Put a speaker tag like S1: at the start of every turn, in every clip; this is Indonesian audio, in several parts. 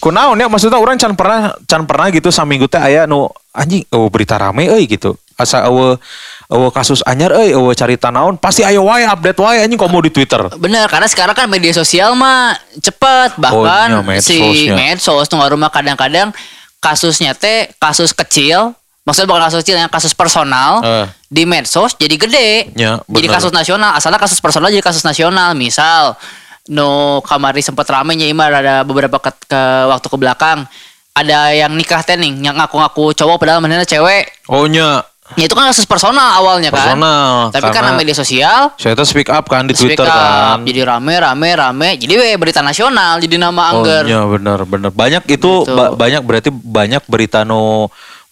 S1: kunaon ya maksudnya orang can pernah can pernah gitu saminggu teh aya nu anjing eueuh berita rame euy gitu asa eueuh eueuh kasus anyar euy eueuh carita naon pasti ayo wae update wae anjing komo di Twitter
S2: Bener, karena sekarang kan media sosial mah cepet. Bahkan
S1: Oh, iya,
S2: si
S1: medsosnya.
S2: medsos tuh rumah kadang-kadang kasusnya teh kasus kecil. Maksudnya bukan kasus kecil, yang kasus personal
S1: Eh.
S2: di medsos jadi gede.
S1: Ya,
S2: jadi kasus nasional. Asalnya kasus personal jadi kasus nasional. Misal, no kamari sempat ramenya Imar ada beberapa ke, ke- waktu ke belakang. Ada yang nikah teh nih, yang ngaku-ngaku cowok padahal mana cewek.
S1: oh nya
S2: Ya itu kan kasus personal awalnya kan.
S1: Personal,
S2: Tapi karena,
S1: karena-
S2: media sosial
S1: saya tuh speak up kan di
S2: Speak
S1: Twitter
S2: up,
S1: kan
S2: Jadi rame rame rame. Jadi we berita nasional jadi nama
S1: Oh
S2: Angger.
S1: iya bener bener banyak itu
S2: Gitu.
S1: ba- banyak berarti banyak berita no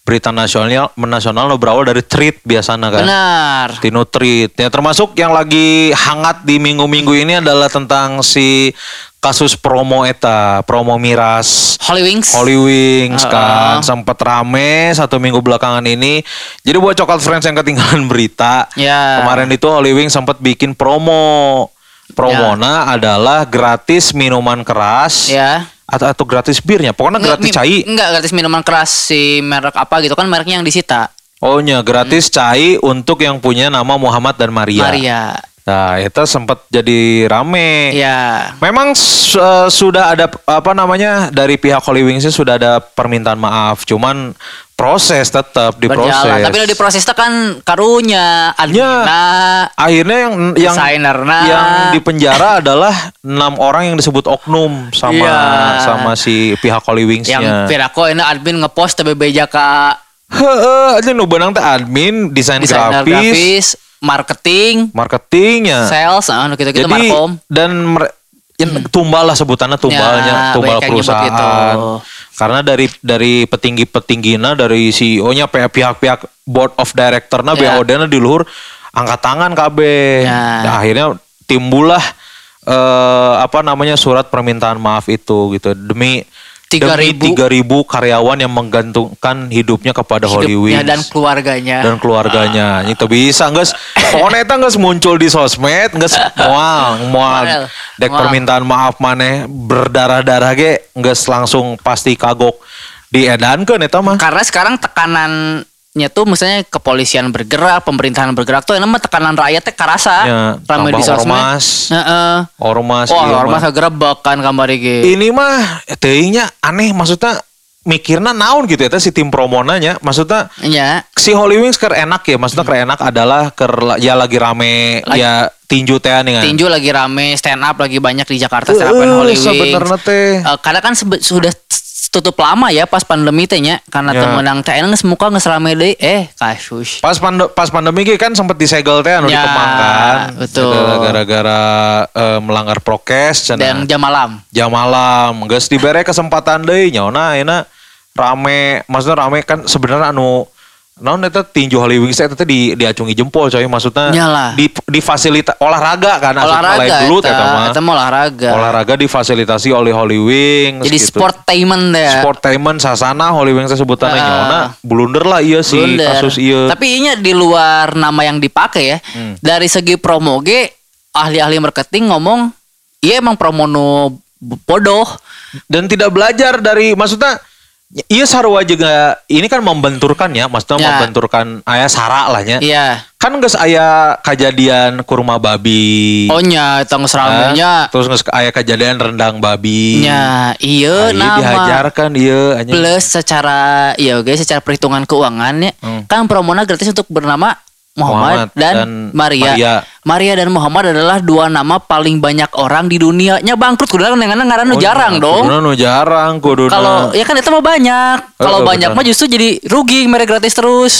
S1: berita nasional nasional no berawal dari tweet biasanya kan
S2: Benar.
S1: Tino tweet ya termasuk yang lagi hangat di minggu-minggu ini adalah tentang si kasus promo eta promo miras
S2: Holy Wings.
S1: Holy Wings
S2: Ah,
S1: kan sempat rame satu minggu belakangan ini jadi buat coklat friends yang ketinggalan berita
S2: Ya.
S1: kemarin itu Holy Wings sempat bikin promo promona adalah gratis minuman keras
S2: Ya.
S1: Atau atau gratis birnya pokoknya gratis cai
S2: Enggak gratis minuman keras si merek apa gitu kan mereknya yang disita.
S1: oh nya gratis cai untuk yang punya nama Muhammad dan Maria,
S2: Maria.
S1: Nah itu sempat jadi rame
S2: Ya.
S1: Memang eh, sudah ada apa namanya dari pihak Holy Wings sudah ada permintaan maaf, cuman proses tetap diproses.
S2: Berjalan. Tapi udah diproses kan karunya, adminna,
S1: Akhirnya yang yang
S2: Desainerna.
S1: yang di penjara adalah enam orang yang disebut oknum sama
S2: Iya.
S1: sama si pihak Holy
S2: yang
S1: Wings-nya.
S2: Pirako ini admin ngepost TBB Jaka
S1: Heeh, aja nu benang teh admin, desain grafis,
S2: marketing,
S1: marketingnya.
S2: sales, ah, gitu-gitu
S1: Jadi
S2: markom.
S1: dan mer- ya, tumbal lah sebutannya tumbalnya,
S2: Ya,
S1: tumbal perusahaan.
S2: gitu.
S1: Karena dari dari petinggi-petingginya dari CEO-nya pihak-pihak board of director-nya
S2: Ya.
S1: BOD-nya di luhur angkat tangan KB.
S2: Ya.
S1: Nah, akhirnya timbullah eh apa namanya surat permintaan maaf itu gitu demi
S2: 3.000
S1: demi 3000 karyawan yang menggantungkan hidupnya kepada Holy
S2: hidupnya
S1: Wings.
S2: dan keluarganya.
S1: dan keluarganya. Itu bisa nggak pokoknya itu nggak muncul di sosmed nggak mual mual. Dek
S2: Mual.
S1: permintaan maaf maneh berdarah darah ge. Nggak langsung pasti kagok. Diedankeun eta mah.
S2: Karena sekarang tekanannya tuh misalnya kepolisian bergerak, pemerintahan bergerak tuh emang tekanan rakyatnya karasa.
S1: Ya,
S2: Rame di sosmed.
S1: ormas.
S2: Heeh.
S1: ormas
S2: Oh,
S1: ieu
S2: ormas gerebek kan kamar iki.
S1: ini mah teuingnya aneh maksudnya mikirna naon gitu ya si tim promonanya maksudnya
S2: Ya.
S1: si Holy Wings ker enak ya maksudnya ker enak adalah ker ya lagi rame
S2: Lagi-
S1: ya tinju teh nih kan
S2: Tinju lagi rame, stand up lagi banyak di Jakarta stand up and Holy Wings.
S1: sebenarnya teh.
S2: Eh, karena kan sebe- sudah tutup lama ya pas pandemi teh nya karena
S1: Ya.
S2: temenang teh geus muka geus rame deui eh kasus.
S1: Pas pande- pas pandemi ge kan sempat disegel teh anu
S2: Ya,
S1: Kemang kan.
S2: betul.
S1: Gara-gara eh, melanggar prokes cenah.
S2: Dan jam malam.
S1: Jam malam geus dibere kesempatan deui nyaona ayeuna rame maksudnya rame kan sebenarnya anu naon eta tinju Holy Wings eta di diacungi jempol coy maksudnya
S2: Nyalah.
S1: di di fasilitas olahraga kan
S2: olahraga
S1: lain dulu teh
S2: eta,
S1: eta mah.
S2: eta mah olahraga.
S1: Olahraga difasilitasi oleh Holy Wings
S2: Jadi
S1: gitu.
S2: sportainment ya.
S1: Sportainment sasana Holy Wings teh sebutannya
S2: Ah.
S1: nyaona blunder lah iya sih
S2: Blunder.
S1: kasus iya.
S2: Tapi ini di luar nama yang dipakai ya.
S1: Hmm.
S2: Dari segi promo ge ahli-ahli marketing ngomong iya emang promo nu bodoh.
S1: dan tidak belajar dari maksudnya iya sarwa juga ini kan membenturkan ya maksudnya
S2: Ya.
S1: membenturkan ayah sara lah nya
S2: Iya.
S1: kan geus aya kejadian kurma babi
S2: Oh nya geus ramenya.
S1: Kan? terus geus aya kejadian rendang babi
S2: Nya, iya
S1: Ayo
S2: nama
S1: dihajarkan iya anjing.
S2: plus secara iya oke secara perhitungan keuangannya
S1: Hmm.
S2: kan promona gratis untuk bernama Muhammad,
S1: Muhammad
S2: dan,
S1: dan
S2: Maria.
S1: Maria.
S2: Maria dan Muhammad adalah dua nama paling banyak orang di dunia. Nya bangkrut kudu dengan ngaran
S1: Oh,
S2: jarang
S1: iya,
S2: dong.
S1: kuduna nu jarang kuduna
S2: Kalau ya kan itu mah banyak. Kalau
S1: Eh,
S2: banyak
S1: bener.
S2: mah justru jadi rugi mereka gratis terus.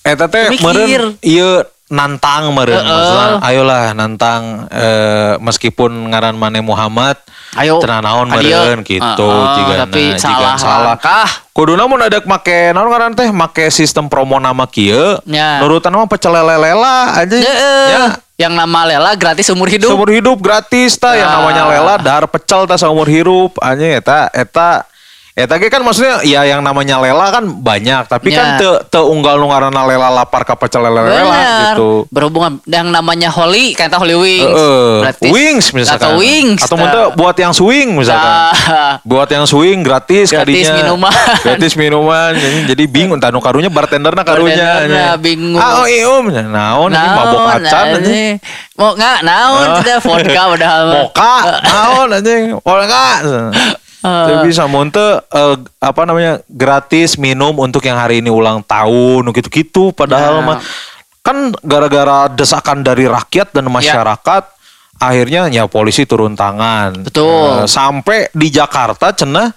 S1: Eta teh
S2: Mikir.
S1: meureun ieu nantang meureun
S2: Heeh.
S1: maksudnya ayolah nantang eh, meskipun ngaran maneh Muhammad
S2: Ayo.
S1: naon
S2: Adio.
S1: meureun gitu
S2: Heeh,
S1: jigana
S2: tapi
S1: jigan
S2: salah
S1: salah
S2: langkah.
S1: kuduna mun ada make naon ngaran teh make sistem promo nama kieu
S2: Ya.
S1: nurutan mah pecel lele-lela aja
S2: Heeh.
S1: ya
S2: Yang nama Lela gratis umur hidup.
S1: seumur hidup gratis ta yang
S2: Ah.
S1: namanya lela dar pecel ta seumur hidup aja eta eta Ya tadi kan maksudnya ya yang namanya lela kan banyak, tapi kan
S2: Ya.
S1: te, te unggal nungarana lela lapar ka pecel lela lela gitu.
S2: Berhubungan yang namanya Holy, kan Holy Wings.
S1: Heeh.
S2: Gratis.
S1: wings misalkan.
S2: Atau Wings.
S1: Atau
S2: Nah.
S1: buat yang swing misalkan.
S2: Nah.
S1: Buat yang swing gratis,
S2: Gratis
S1: kadinya.
S2: minuman.
S1: Gratis minuman. Jadi, bingung tanu karunya bartenderna karunya.
S2: Bartenderna bingung.
S1: Ah, oh, ium. Naon ini mabok acan anjing.
S2: Mau nggak naon
S1: Ah.
S2: kita vodka padahal.
S1: Moka, naon anjing. Moka. Tapi bisa monte eh, apa namanya gratis minum untuk yang hari ini ulang tahun gitu-gitu padahal
S2: Ya.
S1: mah kan gara-gara desakan dari rakyat dan masyarakat akhirnya ya polisi turun tangan.
S2: Betul.
S1: Eh, sampai di Jakarta cenah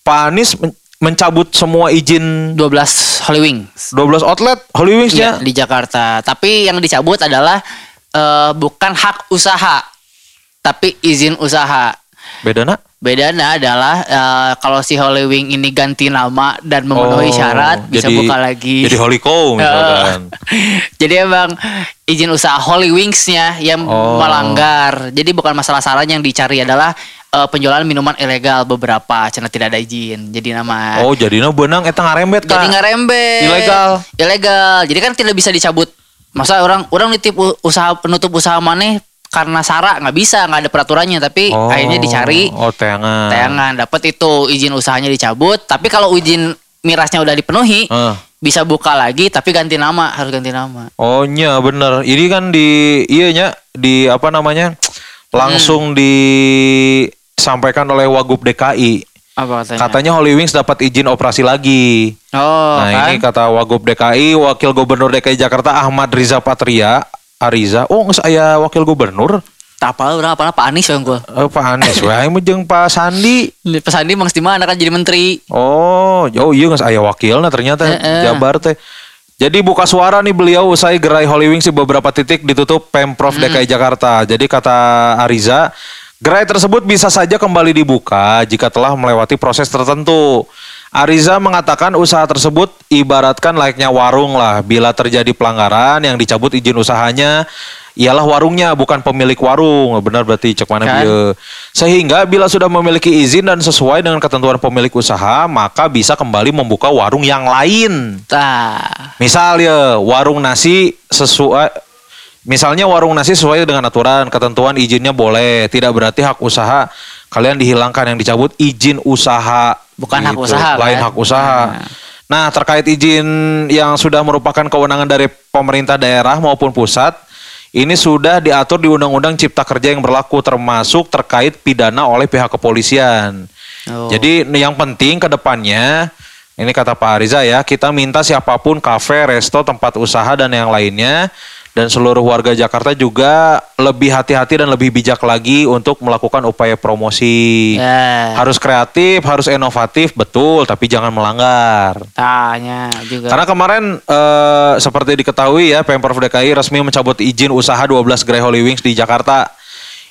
S1: Pak Anies men- mencabut semua izin
S2: 12 Holy Wings.
S1: 12 outlet Holy Wings ya.
S2: di Jakarta. Tapi yang dicabut adalah eh, bukan hak usaha, tapi izin usaha.
S1: Beda nak?
S2: Bedanya adalah eh, kalau si Holy Wing ini ganti nama dan memenuhi
S1: Oh,
S2: syarat bisa
S1: jadi-
S2: buka lagi.
S1: Jadi Holy Cow misalkan.
S2: Jadi emang izin usaha Holy Wings-nya yang
S1: Oh.
S2: melanggar. Jadi bukan masalah saran yang dicari adalah eh, penjualan minuman ilegal beberapa karena tidak ada izin. Jadi nama
S1: Oh, jadinya benang eta ngarembet
S2: jadi
S1: Kak.
S2: ngerembet.
S1: Ilegal.
S2: Ilegal. Jadi kan tidak bisa dicabut. Masa orang orang nitip usaha penutup usaha mana karena sara nggak bisa nggak ada peraturannya tapi
S1: Oh,
S2: akhirnya dicari
S1: Oh, tayangan.
S2: tayangan dapat itu izin usahanya dicabut tapi kalau izin mirasnya udah dipenuhi
S1: Ah.
S2: bisa buka lagi tapi ganti nama harus ganti nama
S1: Oh nya bener. Ini kan di iya nya di apa namanya langsung disampaikan oleh Wagub DKI.
S2: apa katanya
S1: Katanya Holy Wings dapat izin operasi lagi.
S2: oh
S1: nah
S2: kan
S1: ini kata Wagub DKI, Wakil Gubernur DKI Jakarta Ahmad Riza Patria, Ariza. Oh nggak saya Wakil Gubernur.
S2: tak apa orang apa Pak Anies yang gua
S1: Eh, Pak Anies, wah ini jeung Pak Sandi.
S2: Pak Sandi emang di mana kan jadi menteri
S1: Oh, oh iya nggak saya wakilnya ternyata
S2: Heeh.
S1: Jabar teh. Jadi buka suara nih beliau usai gerai Holy Wings di beberapa titik ditutup Pemprov
S2: Hmm.
S1: DKI Jakarta. Jadi kata Ariza, gerai tersebut bisa saja kembali dibuka jika telah melewati proses tertentu. Ariza mengatakan usaha tersebut ibaratkan layaknya warung lah. Bila terjadi pelanggaran yang dicabut izin usahanya ialah warungnya bukan pemilik warung. Benar berarti cek mana
S2: Kan?
S1: bieu. Sehingga bila sudah memiliki izin dan sesuai dengan ketentuan pemilik usaha, maka bisa kembali membuka warung yang lain.
S2: tah
S1: Misal ya, warung nasi sesuai misalnya warung nasi sesuai dengan aturan, ketentuan izinnya boleh, tidak berarti hak usaha kalian dihilangkan yang dicabut izin usaha. Gitu.
S2: Bukan hak usaha,
S1: lain
S2: kan?
S1: hak usaha.
S2: Nah.
S1: Nah, terkait izin yang sudah merupakan kewenangan dari pemerintah daerah maupun pusat, ini sudah diatur di Undang-Undang Cipta Kerja yang berlaku termasuk terkait pidana oleh pihak kepolisian.
S2: Oh.
S1: Jadi yang penting ke depannya ini kata Pak Ariza ya, kita minta siapa pun kafe, resto, tempat usaha dan yang lainnya dan seluruh warga Jakarta juga lebih hati-hati dan lebih bijak lagi untuk melakukan upaya promosi.
S2: ya
S1: Harus kreatif, harus inovatif, betul, tapi jangan melanggar.
S2: tanya juga
S1: Karena kemarin eh, seperti diketahui ya Pemprov DKI resmi mencabut izin usaha 12 gerai Holy Wings di Jakarta.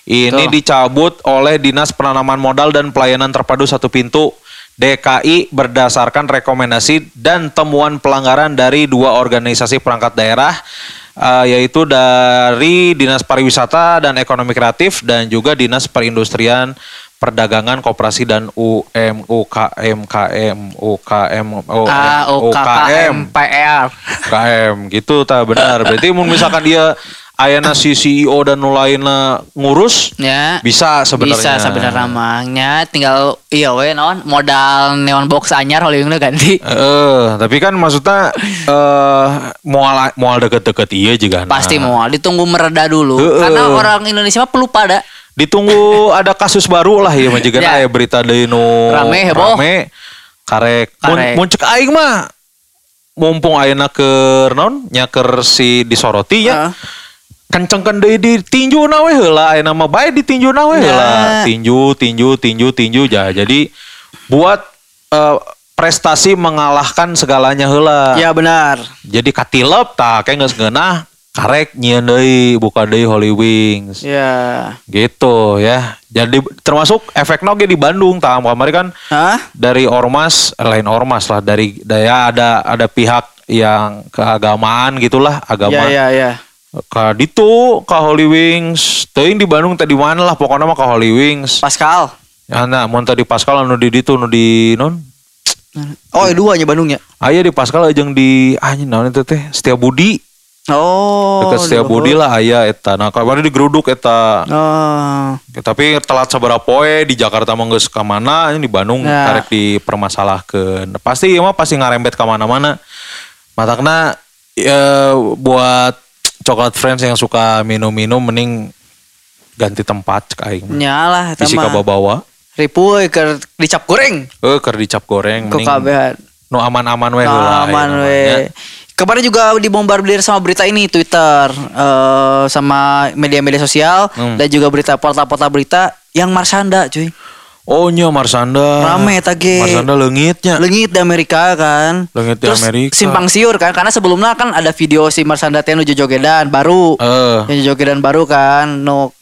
S1: Ini
S2: Tuh.
S1: dicabut oleh Dinas Penanaman Modal dan Pelayanan Terpadu Satu Pintu DKI berdasarkan rekomendasi dan temuan pelanggaran dari dua organisasi perangkat daerah eh, yaitu dari Dinas Pariwisata dan Ekonomi Kreatif dan juga Dinas Perindustrian Perdagangan Koperasi dan UM UKM KM UKM
S2: A O K K M P R
S1: KM gitu tak benar. Berarti misalkan dia ayana si CEO dan nu lainna ngurus
S2: ya
S1: bisa sebenarnya.
S2: bisa sebenarnya namanya tinggal iya we naon modal neon box anyar Holy Wing ganti
S1: Eh, tapi kan maksudnya eh mual mual deket-deket iya juga. nah.
S2: pasti mau ditunggu mereda dulu
S1: Heeh.
S2: karena orang Indonesia mah pelupa ada
S1: Ditunggu ada kasus baru lah ya juga
S2: Ya.
S1: aya berita deui nu
S2: Rame, heboh.
S1: rame. Karek.
S2: Karek.
S1: mun aing mah mumpung ayeuna ke naon nyaker si disoroti ya.
S2: Heeh.
S1: Kencengkeun deui di tinju na we heula ayeuna mah bae di tinju na we
S2: Nah.
S1: heula. Tinju tinju tinju tinju ja. Jadi buat eh, prestasi mengalahkan segalanya heula.
S2: Ya benar.
S1: Jadi katilep tah kayak geus geunah karek deui buka deui Holy Wings.
S2: Ya.
S1: Gitu ya. Jadi termasuk efek oge di Bandung tah kemarin kan
S2: Hah?
S1: dari ormas lain ormas lah dari daya ada ada pihak yang keagamaan gitulah agama.
S2: Ya ya ya
S1: Ka ditu ka Holy Wings, teuing di Bandung tadi mana lah pokoknya mah ka Holy Wings.
S2: Pascal
S1: Ya nah, mun tadi Pascal anu di ditu nu di non.
S2: Oh, dua nya Bandungnya.
S1: Aya di Pascal jeung di anjing naon itu teh Setia Budi.
S2: Oh.
S1: Dekat Setia Budi lah aya eta. Nah, kemarin di geruduk eta.
S2: Oh.
S1: Ya, tapi telat sabaraha poe di Jakarta mah geus ka mana ini di Bandung
S2: Ya.
S1: karek dipermasalahkeun. Pasti ieu mah pasti ngarembet ka mana-mana. Matakna ya buat coklat friends yang suka minum-minum mending ganti tempat cek aing.
S2: Nyalah eta mah.
S1: bawa.
S2: Ripu keur dicap goreng.
S1: Eh keur dicap goreng mending
S2: kabehan.
S1: nu aman-aman we heula.
S2: Aman
S1: aya
S2: we. Kemarin juga dibombardir sama berita ini Twitter eh, sama media-media sosial
S1: Hmm.
S2: dan juga berita portal-portal berita yang Marsanda cuy.
S1: Oh nya Marsanda.
S2: Rame eta ge.
S1: Marsanda leungitnya.
S2: Lengit di Amerika kan.
S1: Leungit di
S2: Terus
S1: Amerika.
S2: simpang siur kan karena sebelumnya kan ada video si Marsanda teh nu jojogedan baru.
S1: Eh,
S2: Yang jojogedan baru kan. No.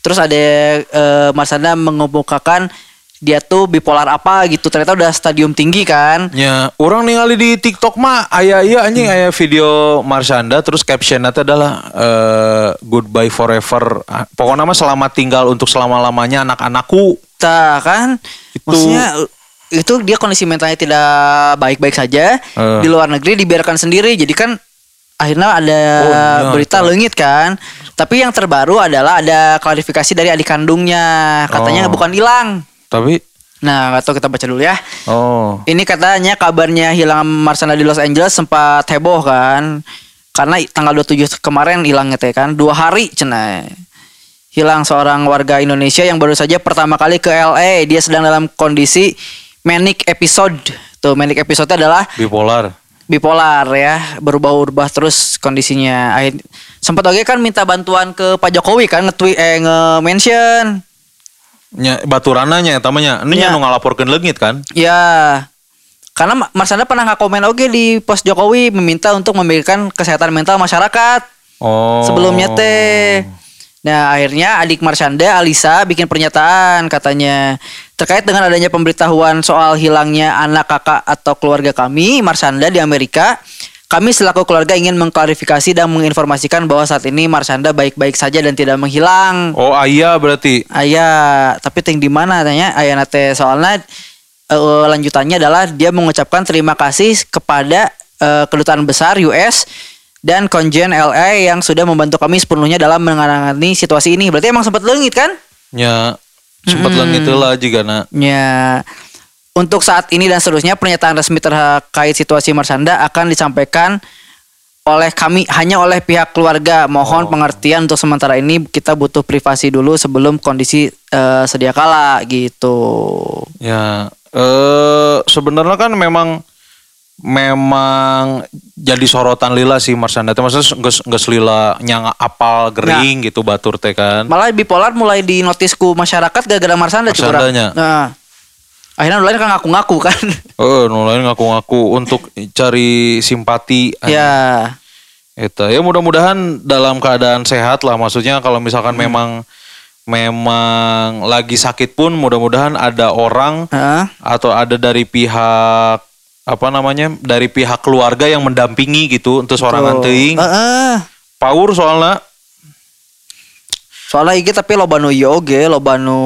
S2: Terus ada eh, Marsanda mengemukakan dia tuh bipolar apa gitu. Ternyata udah stadium tinggi kan.
S1: nya orang ningali di TikTok mah aya iya anjing
S2: Hmm.
S1: aya video Marsanda terus captionnya teh adalah eh, goodbye forever. Ah, Pokoknya mah selamat tinggal untuk selama-lamanya anak-anakku.
S2: Tah kan.
S1: Itu-
S2: Maksudnya itu dia kondisi mentalnya tidak baik-baik saja
S1: Eh.
S2: di luar negeri dibiarkan sendiri. Jadi kan akhirnya ada
S1: Oh, iya,
S2: berita lengit kan. Tapi yang terbaru adalah ada klarifikasi dari adik kandungnya. Katanya
S1: Oh.
S2: bukan hilang.
S1: Tapi
S2: Nah, nggak tahu kita baca dulu ya.
S1: oh,
S2: Ini katanya kabarnya hilang Marsanda di Los Angeles sempat heboh kan. Karena tanggal 27 kemarin hilangnya teh kan. Dua hari cenah. Hilang seorang warga Indonesia yang baru saja pertama kali ke LA. Dia sedang dalam kondisi manic episode. Tuh manic episode adalah
S1: bipolar.
S2: bipolar ya. Berubah-ubah terus kondisinya. Akhir, sempat oke kan minta bantuan ke Pak Jokowi kan nge-tweet eh nge-mention.
S1: Nya baturananya eta mah nya. Ini
S2: nya
S1: nu ngalaporkeun leungit kan?
S2: Ya, karena Ma- Marsanda pernah nggak komen oke di post Jokowi meminta untuk memberikan kesehatan mental masyarakat
S1: Oh.
S2: sebelumnya teh. Nah akhirnya adik Marsanda Alisa bikin pernyataan katanya terkait dengan adanya pemberitahuan soal hilangnya anak kakak atau keluarga kami Marsanda di Amerika. Kami selaku keluarga ingin mengklarifikasi dan menginformasikan bahwa saat ini Marsanda baik-baik saja dan tidak menghilang.
S1: Oh, aya berarti.
S2: Ayah, tapi ting di mana tanya? Ayah nate soalnya eh, lanjutannya adalah dia mengucapkan terima kasih kepada eh, kedutaan besar US dan konjen LA yang sudah membantu kami sepenuhnya dalam menangani situasi ini. Berarti emang sempat lengit kan?
S1: Nya sempat
S2: Hmm.
S1: leungit heula jigana.
S2: Ya. Untuk saat ini dan seterusnya pernyataan resmi terkait situasi Marsanda akan disampaikan oleh kami hanya oleh pihak keluarga. Mohon pengertian untuk sementara ini kita butuh privasi dulu sebelum kondisi eh, sedia kala gitu.
S1: Ya, eh sebenarnya kan memang memang jadi sorotan lila sih Marsanda teh maksudnya geus lila nyang apal gering gitu batur teh kan.
S2: Malah bipolar mulai di notisku masyarakat gara-gara Marsanda.
S1: Marsandanya.
S2: Nah. Akhirnya nulain kan ngaku-ngaku kan.
S1: Oh, nulain ngaku-ngaku untuk cari simpati.
S2: ya.
S1: Itu ya mudah-mudahan dalam keadaan sehat lah maksudnya kalau misalkan memang memang lagi sakit pun mudah-mudahan ada orang
S2: Heeh.
S1: atau ada dari pihak apa namanya dari pihak keluarga yang mendampingi gitu untuk seorang teuing
S2: Heeh.
S1: power soalnya
S2: Soalnya iki tapi loba nu ieu oge, loba nu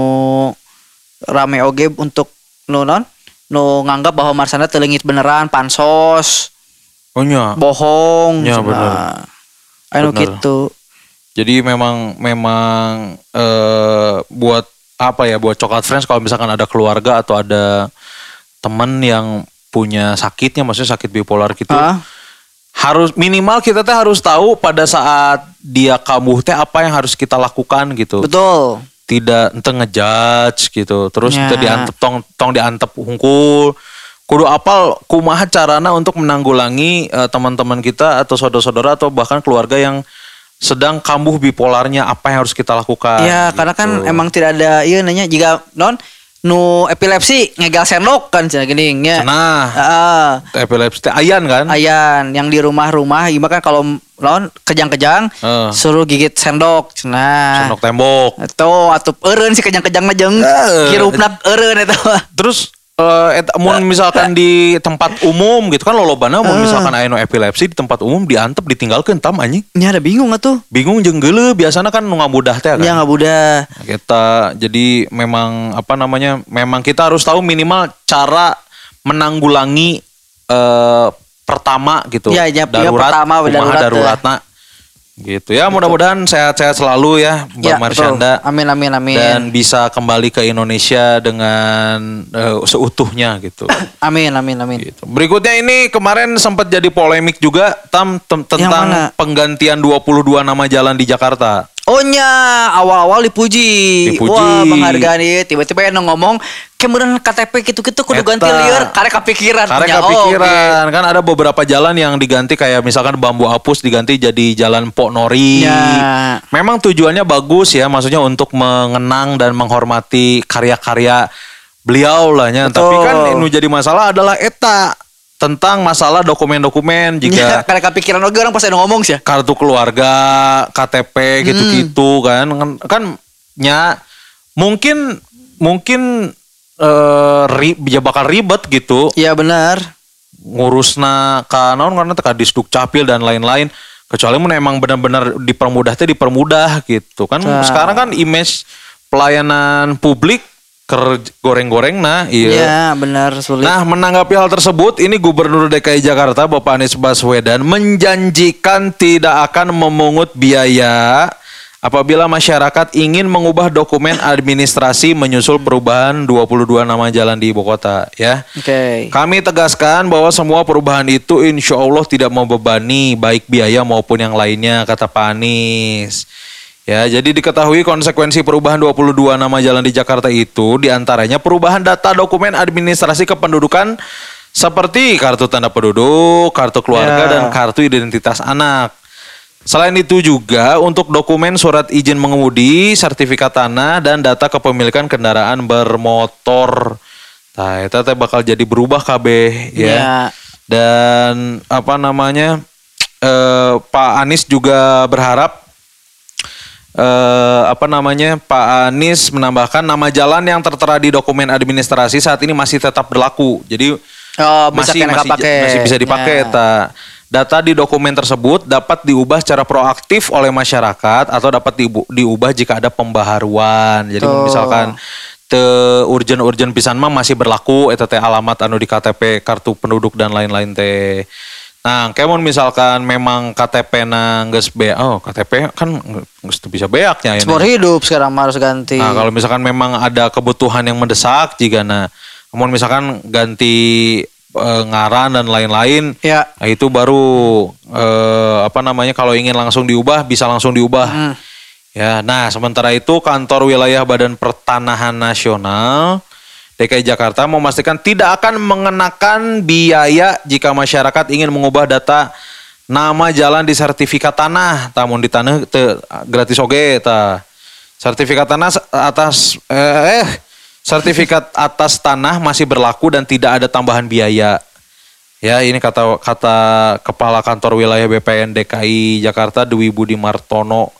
S2: rame oge untuk nu non nu nganggap bahwa Marsanda telengit beneran pansos,
S1: oh nya
S2: bohong.
S1: Ya,
S2: cenah.
S1: bener.
S2: Anu gitu.
S1: jadi memang memang eh buat apa ya buat coklat friends kalau misalkan ada keluarga atau ada teman yang punya sakitnya maksudnya sakit bipolar gitu
S2: Ah,
S1: harus minimal kita teh harus tahu pada saat dia kambuh teh apa yang harus kita lakukan gitu
S2: betul.
S1: tidak ente ngejudge gitu terus
S2: Ya.
S1: diantep tong tong diantep hungkul kudu apal kumaha carana untuk menanggulangi eh, teman-teman kita atau saudara-saudara atau bahkan keluarga yang sedang kambuh bipolarnya apa yang harus kita lakukan
S2: Ya, karena kan
S1: gitu.
S2: emang tidak ada iya nanya jika non nu epilepsi ngegal sendok kan cenah geuning nya.
S1: nah
S2: Heeh.
S1: epilepsi teh ayan kan
S2: Ayan yang di rumah-rumah gimana kan kalau non kejang-kejang
S1: Heeh.
S2: suruh gigit sendok. Nah.
S1: sendok tembok
S2: Itu atup eureun si kejang-kejang mah jeung
S1: Eh.
S2: kirupna eureun eta mah.
S1: terus eh eta mun misalkan di tempat umum gitu kan lolobana mun misalkan aya nu epilepsi di tempat umum diantep ditinggalkeun tam anjing.
S2: Ini ada bingung atuh.
S1: Bingung jeung geuleuh biasana kan nu ngamudah teh kan.
S2: Ya nggak budak.
S1: Kita jadi memang apa namanya? Memang kita harus tahu minimal cara menanggulangi eh pertama gitu.
S2: Ya, ya, ya, pertama,
S1: kumaha
S2: darurat, ya.
S1: Gitu ya, mudah-mudahan sehat-sehat selalu ya Mbak
S2: Ya,
S1: Marsyanda.
S2: betul. Amin amin amin.
S1: Dan bisa kembali ke Indonesia dengan eh, seutuhnya gitu.
S2: Amin amin amin.
S1: gitu. Berikutnya ini kemarin sempat jadi polemik juga tam tentang penggantian 22 nama jalan di Jakarta.
S2: Oh nya awal-awal dipuji.
S1: Dipuji.
S2: Wah penghargaan ieu tiba-tiba yang ngomong kemudian KTP gitu-gitu kudu
S1: Eta.
S2: ganti lieur karek kepikiran.
S1: Karena
S2: Nya, oh,
S1: kepikiran kan ada beberapa jalan yang diganti kayak misalkan bambu apus diganti jadi jalan Pok Nori.
S2: Ya.
S1: Memang tujuannya bagus ya, maksudnya untuk mengenang dan menghormati karya-karya beliau lah ya.
S2: Betul.
S1: Tapi kan yang jadi masalah adalah eta tentang masalah dokumen-dokumen jika
S2: karek kepikiran oke orang pas ada ngomong sih. ya.
S1: kartu keluarga, KTP gitu-gitu kan kan kan nya mungkin mungkin eh ri, ya bakal ribet gitu
S2: Iya benar.
S1: ngurusna ka naon karena teka disduk capil dan lain-lain kecuali mun emang benar-benar dipermudah teh dipermudah gitu kan
S2: Nah.
S1: sekarang kan image pelayanan publik ker goreng-goreng nah iya
S2: Iya benar sulit.
S1: Nah, menanggapi hal tersebut, ini Gubernur DKI Jakarta Bapak Anies Baswedan menjanjikan tidak akan memungut biaya apabila masyarakat ingin mengubah dokumen administrasi menyusul perubahan 22 nama jalan di ibu kota ya.
S2: Oke.
S1: Kami tegaskan bahwa semua perubahan itu insya Allah tidak membebani baik biaya maupun yang lainnya, kata Pak Anies. Ya, jadi diketahui konsekuensi perubahan 22 nama jalan di Jakarta itu di antaranya perubahan data dokumen administrasi kependudukan seperti kartu tanda penduduk, kartu keluarga,
S2: Ya.
S1: dan kartu identitas anak. Selain itu juga untuk dokumen surat izin mengemudi, sertifikat tanah, dan data kepemilikan kendaraan bermotor. Nah, itu teh bakal jadi berubah KB ya.
S2: Ya.
S1: Dan apa namanya? eh, Pak Anies juga berharap eh, apa namanya? Pak Anies menambahkan nama jalan yang tertera di dokumen administrasi saat ini masih tetap berlaku. Jadi
S2: Oh,
S1: masih masih,
S2: pakai.
S1: masih bisa dipakai
S2: Ya.
S1: ta. Data di dokumen tersebut dapat diubah secara proaktif oleh masyarakat atau dapat diubah jika ada pembaharuan. Jadi
S2: Tuh.
S1: misalkan te urgen-urgen pisan mah masih berlaku eta teh alamat anu di KTP, kartu penduduk dan lain-lain teh. Nah, kemun misalkan memang KTP na geus be oh KTP kan geus bisa beak nya
S2: Seumur hidup sekarang harus ganti.
S1: Nah, kalau misalkan memang ada kebutuhan yang mendesak jika nah namun misalkan ganti eh, ngaran dan lain-lain
S2: Ya.
S1: nah, itu baru eh, apa namanya kalau ingin langsung diubah bisa langsung diubah.
S2: Hmm.
S1: Ya, nah sementara itu kantor wilayah Badan Pertanahan Nasional DKI Jakarta memastikan tidak akan mengenakan biaya jika masyarakat ingin mengubah data nama jalan di sertifikat tanah, tamun di tanah teu gratis oge ta. Sertifikat tanah atas eh, eh sertifikat atas tanah masih berlaku dan tidak ada tambahan biaya. Ya, ini kata kata Kepala Kantor Wilayah BPN DKI Jakarta Dwi Budi Martono.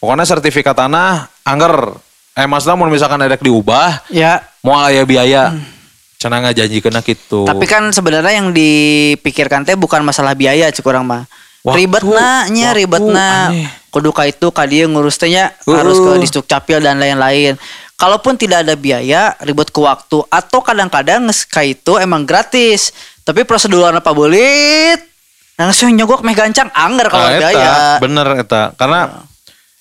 S1: Pokoknya sertifikat tanah angger eh maksudnya mau misalkan ada diubah
S2: Ya.
S1: Mau aya biaya. Cenah ngajanji kena gitu.
S2: Tapi kan sebenarnya yang dipikirkan teh bukan masalah biaya cek urang mah.
S1: Waktu,
S2: ribet nya,
S1: waktu,
S2: ribet
S1: aneh.
S2: Kudu ka itu ka dia ngurus teh nya
S1: Uh.
S2: harus ke Disduk Capil dan lain-lain. Kalaupun tidak ada biaya, ribet ke waktu atau kadang-kadang ka itu emang gratis. Tapi prosedur apa boleh langsung nyogok meh gancang anggar kalau
S1: Nah,
S2: biaya.
S1: bener eta. Karena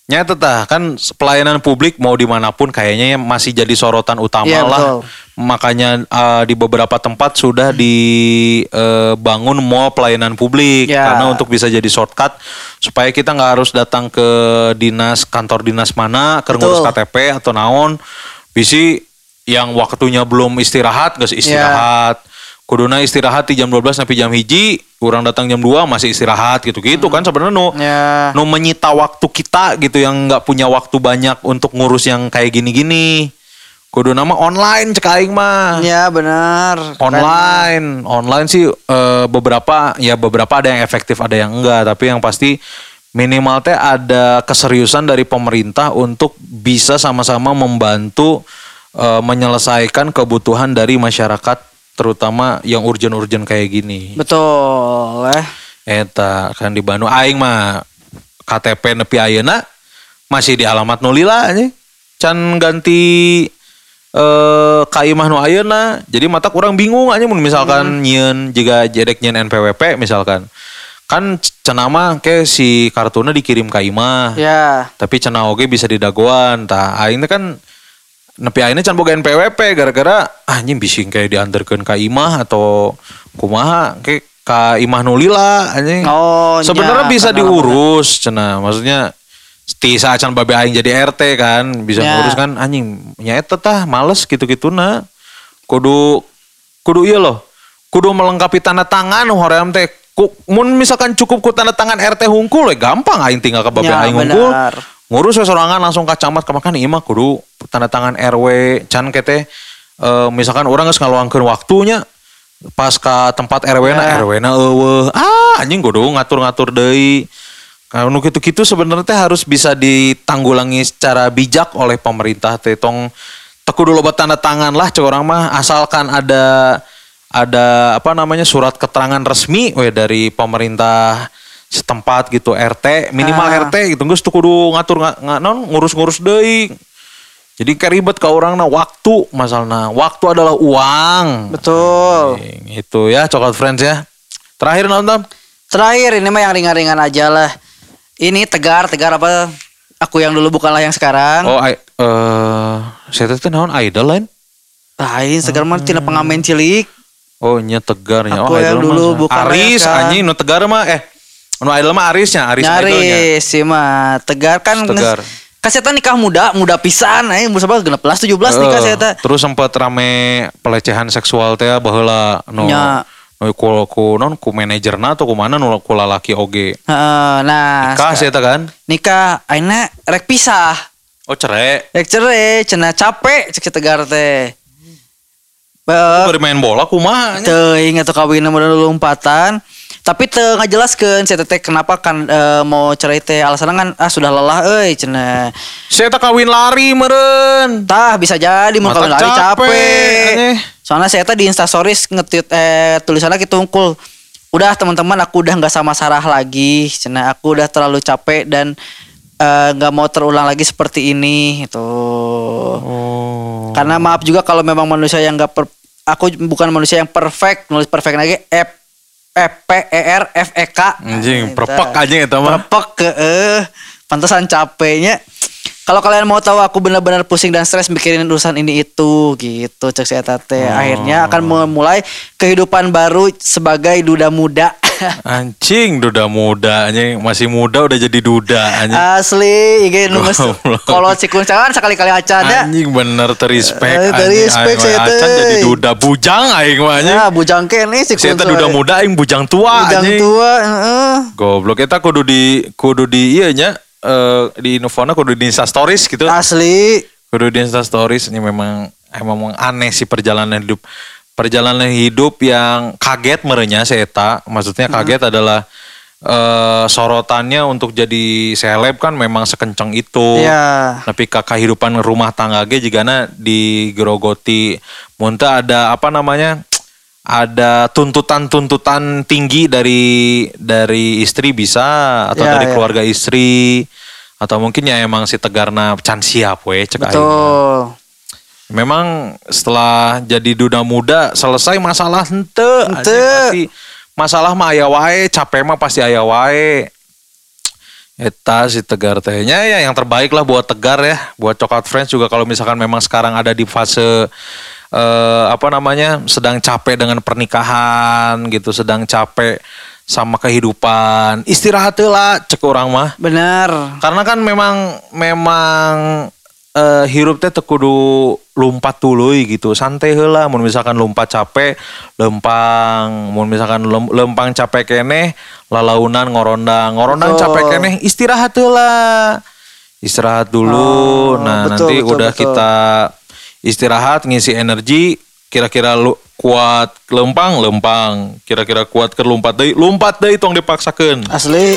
S1: nyata tah kan pelayanan publik mau di mana pun kayaknya ya masih jadi sorotan utama
S2: Iya,
S1: lah.
S2: betul.
S1: Makanya eh, di beberapa tempat sudah dibangun mall pelayanan publik
S2: Ya.
S1: karena untuk bisa jadi shortcut supaya kita nggak harus datang ke dinas kantor dinas mana ke ngurus. KTP atau naon. Bisi yang waktunya belum istirahat gak
S2: Ya.
S1: istirahat. Kuduna istirahat di jam 12 sampai jam hiji, kurang datang jam 2 masih istirahat gitu-gitu kan sebenarnya nu
S2: Ya.
S1: nu menyita waktu kita gitu yang nggak punya waktu banyak untuk ngurus yang kayak gini-gini. Kudu nama online cek aing mah.
S2: Ya benar.
S1: Online, online sih eh, beberapa ya beberapa ada yang efektif ada yang enggak, tapi yang pasti minimal teh ada keseriusan dari pemerintah untuk bisa sama-sama membantu eh, menyelesaikan kebutuhan dari masyarakat terutama yang urgent-urgent kayak gini.
S2: Betul. Eh.
S1: Eta kan di Bandung aing mah KTP nepi ayeuna masih di alamat nulila nya. Can ganti eh kaimah nu ayeuna. Jadi mata kurang bingung aja mun misalkan nyieun jika jedek nyieun NPWP misalkan. Kan cenama ke si kartuna dikirim ka imah.
S2: Ya.
S1: Tapi cenah oge bisa didagoan tah. Aing kan nepi ayeuna can boga NPWP gara-gara ah, anjing bising kayak diantarkeun ka imah atau kumaha ke ka imah nulila anjing.
S2: Oh,
S1: Sebenarnya
S2: nya,
S1: bisa diurus cenah. Maksudnya ti saacan babe aing jadi RT kan bisa
S2: Ya.
S1: ngurus kan anjing nya eta tah males gitu-gitu na. Kudu kudu iya loh. Kudu melengkapi tanda tangan hoream teh. Ku, mun misalkan cukup ku tanda tangan RT hungkul gampang aing tinggal ke babe
S2: Ya,
S1: aing hungkul. Ngurus we sorangan langsung ke camat ke makan ieu mah kudu tanda tangan RW can kete eh, misalkan orang geus ngaluangkeun waktunya pas ke tempat RW na
S2: Ya.
S1: RW na eueuh ah anjing kudu ngatur-ngatur deui kalau gitu-gitu sebenarnya teh harus bisa ditanggulangi secara bijak oleh pemerintah teh tong teku dulu buat tanda tangan lah cek orang mah asalkan ada ada apa namanya surat keterangan resmi we dari pemerintah setempat gitu RT minimal
S2: Ah.
S1: RT gitu tuh kudu ngatur nga, nga- non ngurus-ngurus deui jadi keribet ke orang nah waktu masalahnya waktu adalah uang
S2: Betul.
S1: itu ya coklat friends ya terakhir nonton
S2: Terakhir ini mah yang ringan-ringan aja lah. Ini tegar, tegar apa? Aku yang dulu bukanlah yang sekarang.
S1: oh I- eh saya teh naon idol lain
S2: Lain, segar mah tina pengamen cilik.
S1: Oh nya tegar nya.
S2: Aku
S1: oh,
S2: yang dulu
S1: mah.
S2: bukan
S1: Aris anjing nu tegar mah eh nu idol mah Arisnya, Aris idolnya.
S2: Nyaris sih mah. Tegar kan.
S1: Tegar.
S2: Kaseta nikah muda, muda pisan. Eh, umur berapa? 16, 17 nikah
S1: Eh,
S2: saya
S1: Terus sempat rame pelecehan seksual teh baheula nu
S2: Nya.
S1: nu ku, ku non ku manajerna atau ku mana nu ku lalaki oge.
S2: Heeh, nah,
S1: Nikah eta kan?
S2: nikah aina rek pisah.
S1: Oh cerai.
S2: Rek cerai, cenah capek cek tegar teh.
S1: Bari main bola kumaha nya?
S2: teuing atau kawin modal lompatan tapi teu ngajelaskeun saya teh kenapa kan eh, mau cerai teh alasan kan ah sudah lelah euy cenah.
S1: Saya tak kawin lari meren.
S2: tah bisa jadi mau kawin lari
S1: capek,
S2: capek. soalnya saya teh di instastories nge-tweet eh tulisannya gitu unggul udah teman-teman aku udah nggak sama Sarah lagi cenah aku udah terlalu capek dan eh, nggak mau terulang lagi seperti ini itu
S1: Oh.
S2: karena maaf juga kalau memang manusia yang nggak aku bukan manusia yang perfect nulis perfect lagi F F P E R F E K
S1: Anjing,
S2: Nah,
S1: perpek
S2: itu.
S1: aja eta mah.
S2: perpek ke eh pantesan capeknya kalau kalian mau tahu aku benar-benar pusing dan stres mikirin urusan ini itu gitu cek si Eta teh.
S1: Oh.
S2: akhirnya akan memulai kehidupan baru sebagai duda muda
S1: Anjing duda muda anjing masih muda udah jadi duda anjing.
S2: asli ini
S1: Goblok.
S2: kalau cikuncangan sekali-kali acan ya
S1: Anjing bener terrespect
S2: Eh,
S1: anjing. Aing
S2: saya
S1: acan jadi duda bujang aing mah anjing.
S2: ya bujang kene
S1: Saya teh duda muda aing bujang tua
S2: bujang
S1: anjing.
S2: tua heeh.
S1: Goblok eta kudu di kudu di ieu nya eh, di Infona kudu di Insta Stories gitu.
S2: asli
S1: Kudu di Insta Stories ini memang emang aneh sih perjalanan hidup. Perjalanan hidup yang kaget merenya Seta. Maksudnya kaget adalah eh, sorotannya untuk jadi seleb kan memang sekencang itu.
S2: ya
S1: tapi ke kehidupan rumah tangga ge jigana digerogoti munta ada apa namanya ada tuntutan-tuntutan tinggi dari dari istri bisa atau
S2: Ya,
S1: dari
S2: ya.
S1: keluarga istri atau mungkin ya emang si tegarna can siap we cek
S2: betul
S1: Memang setelah jadi duda muda selesai masalah.
S2: Hente.
S1: Anjing, Pasti masalah mah aya wae, capek mah pasti aya wae. Eta si Tegar tehnya ya yang terbaik lah buat Tegar ya, buat Coklat Friends juga kalau misalkan memang sekarang ada di fase eh, apa namanya sedang capek dengan pernikahan gitu, sedang capek sama kehidupan, istirahat lah cek orang mah.
S2: benar
S1: Karena kan memang memang eh, hirup teh teu kudu lompat tuluy gitu. Santai heula mun misalkan lompat capek, lempang. Mun misalkan lem- lempang capek keneh, lalaunan ngorondang. Ngorondang
S2: Betul.
S1: capek keneh, istirahat heula. Istirahat dulu.
S2: Oh,
S1: nah,
S2: betul,
S1: nanti
S2: betul,
S1: udah
S2: betul.
S1: kita istirahat ngisi energi kira-kira lu kuat lempang lempang kira-kira kuat ke lompat deui lompat deui tong dipaksakeun.
S2: Asli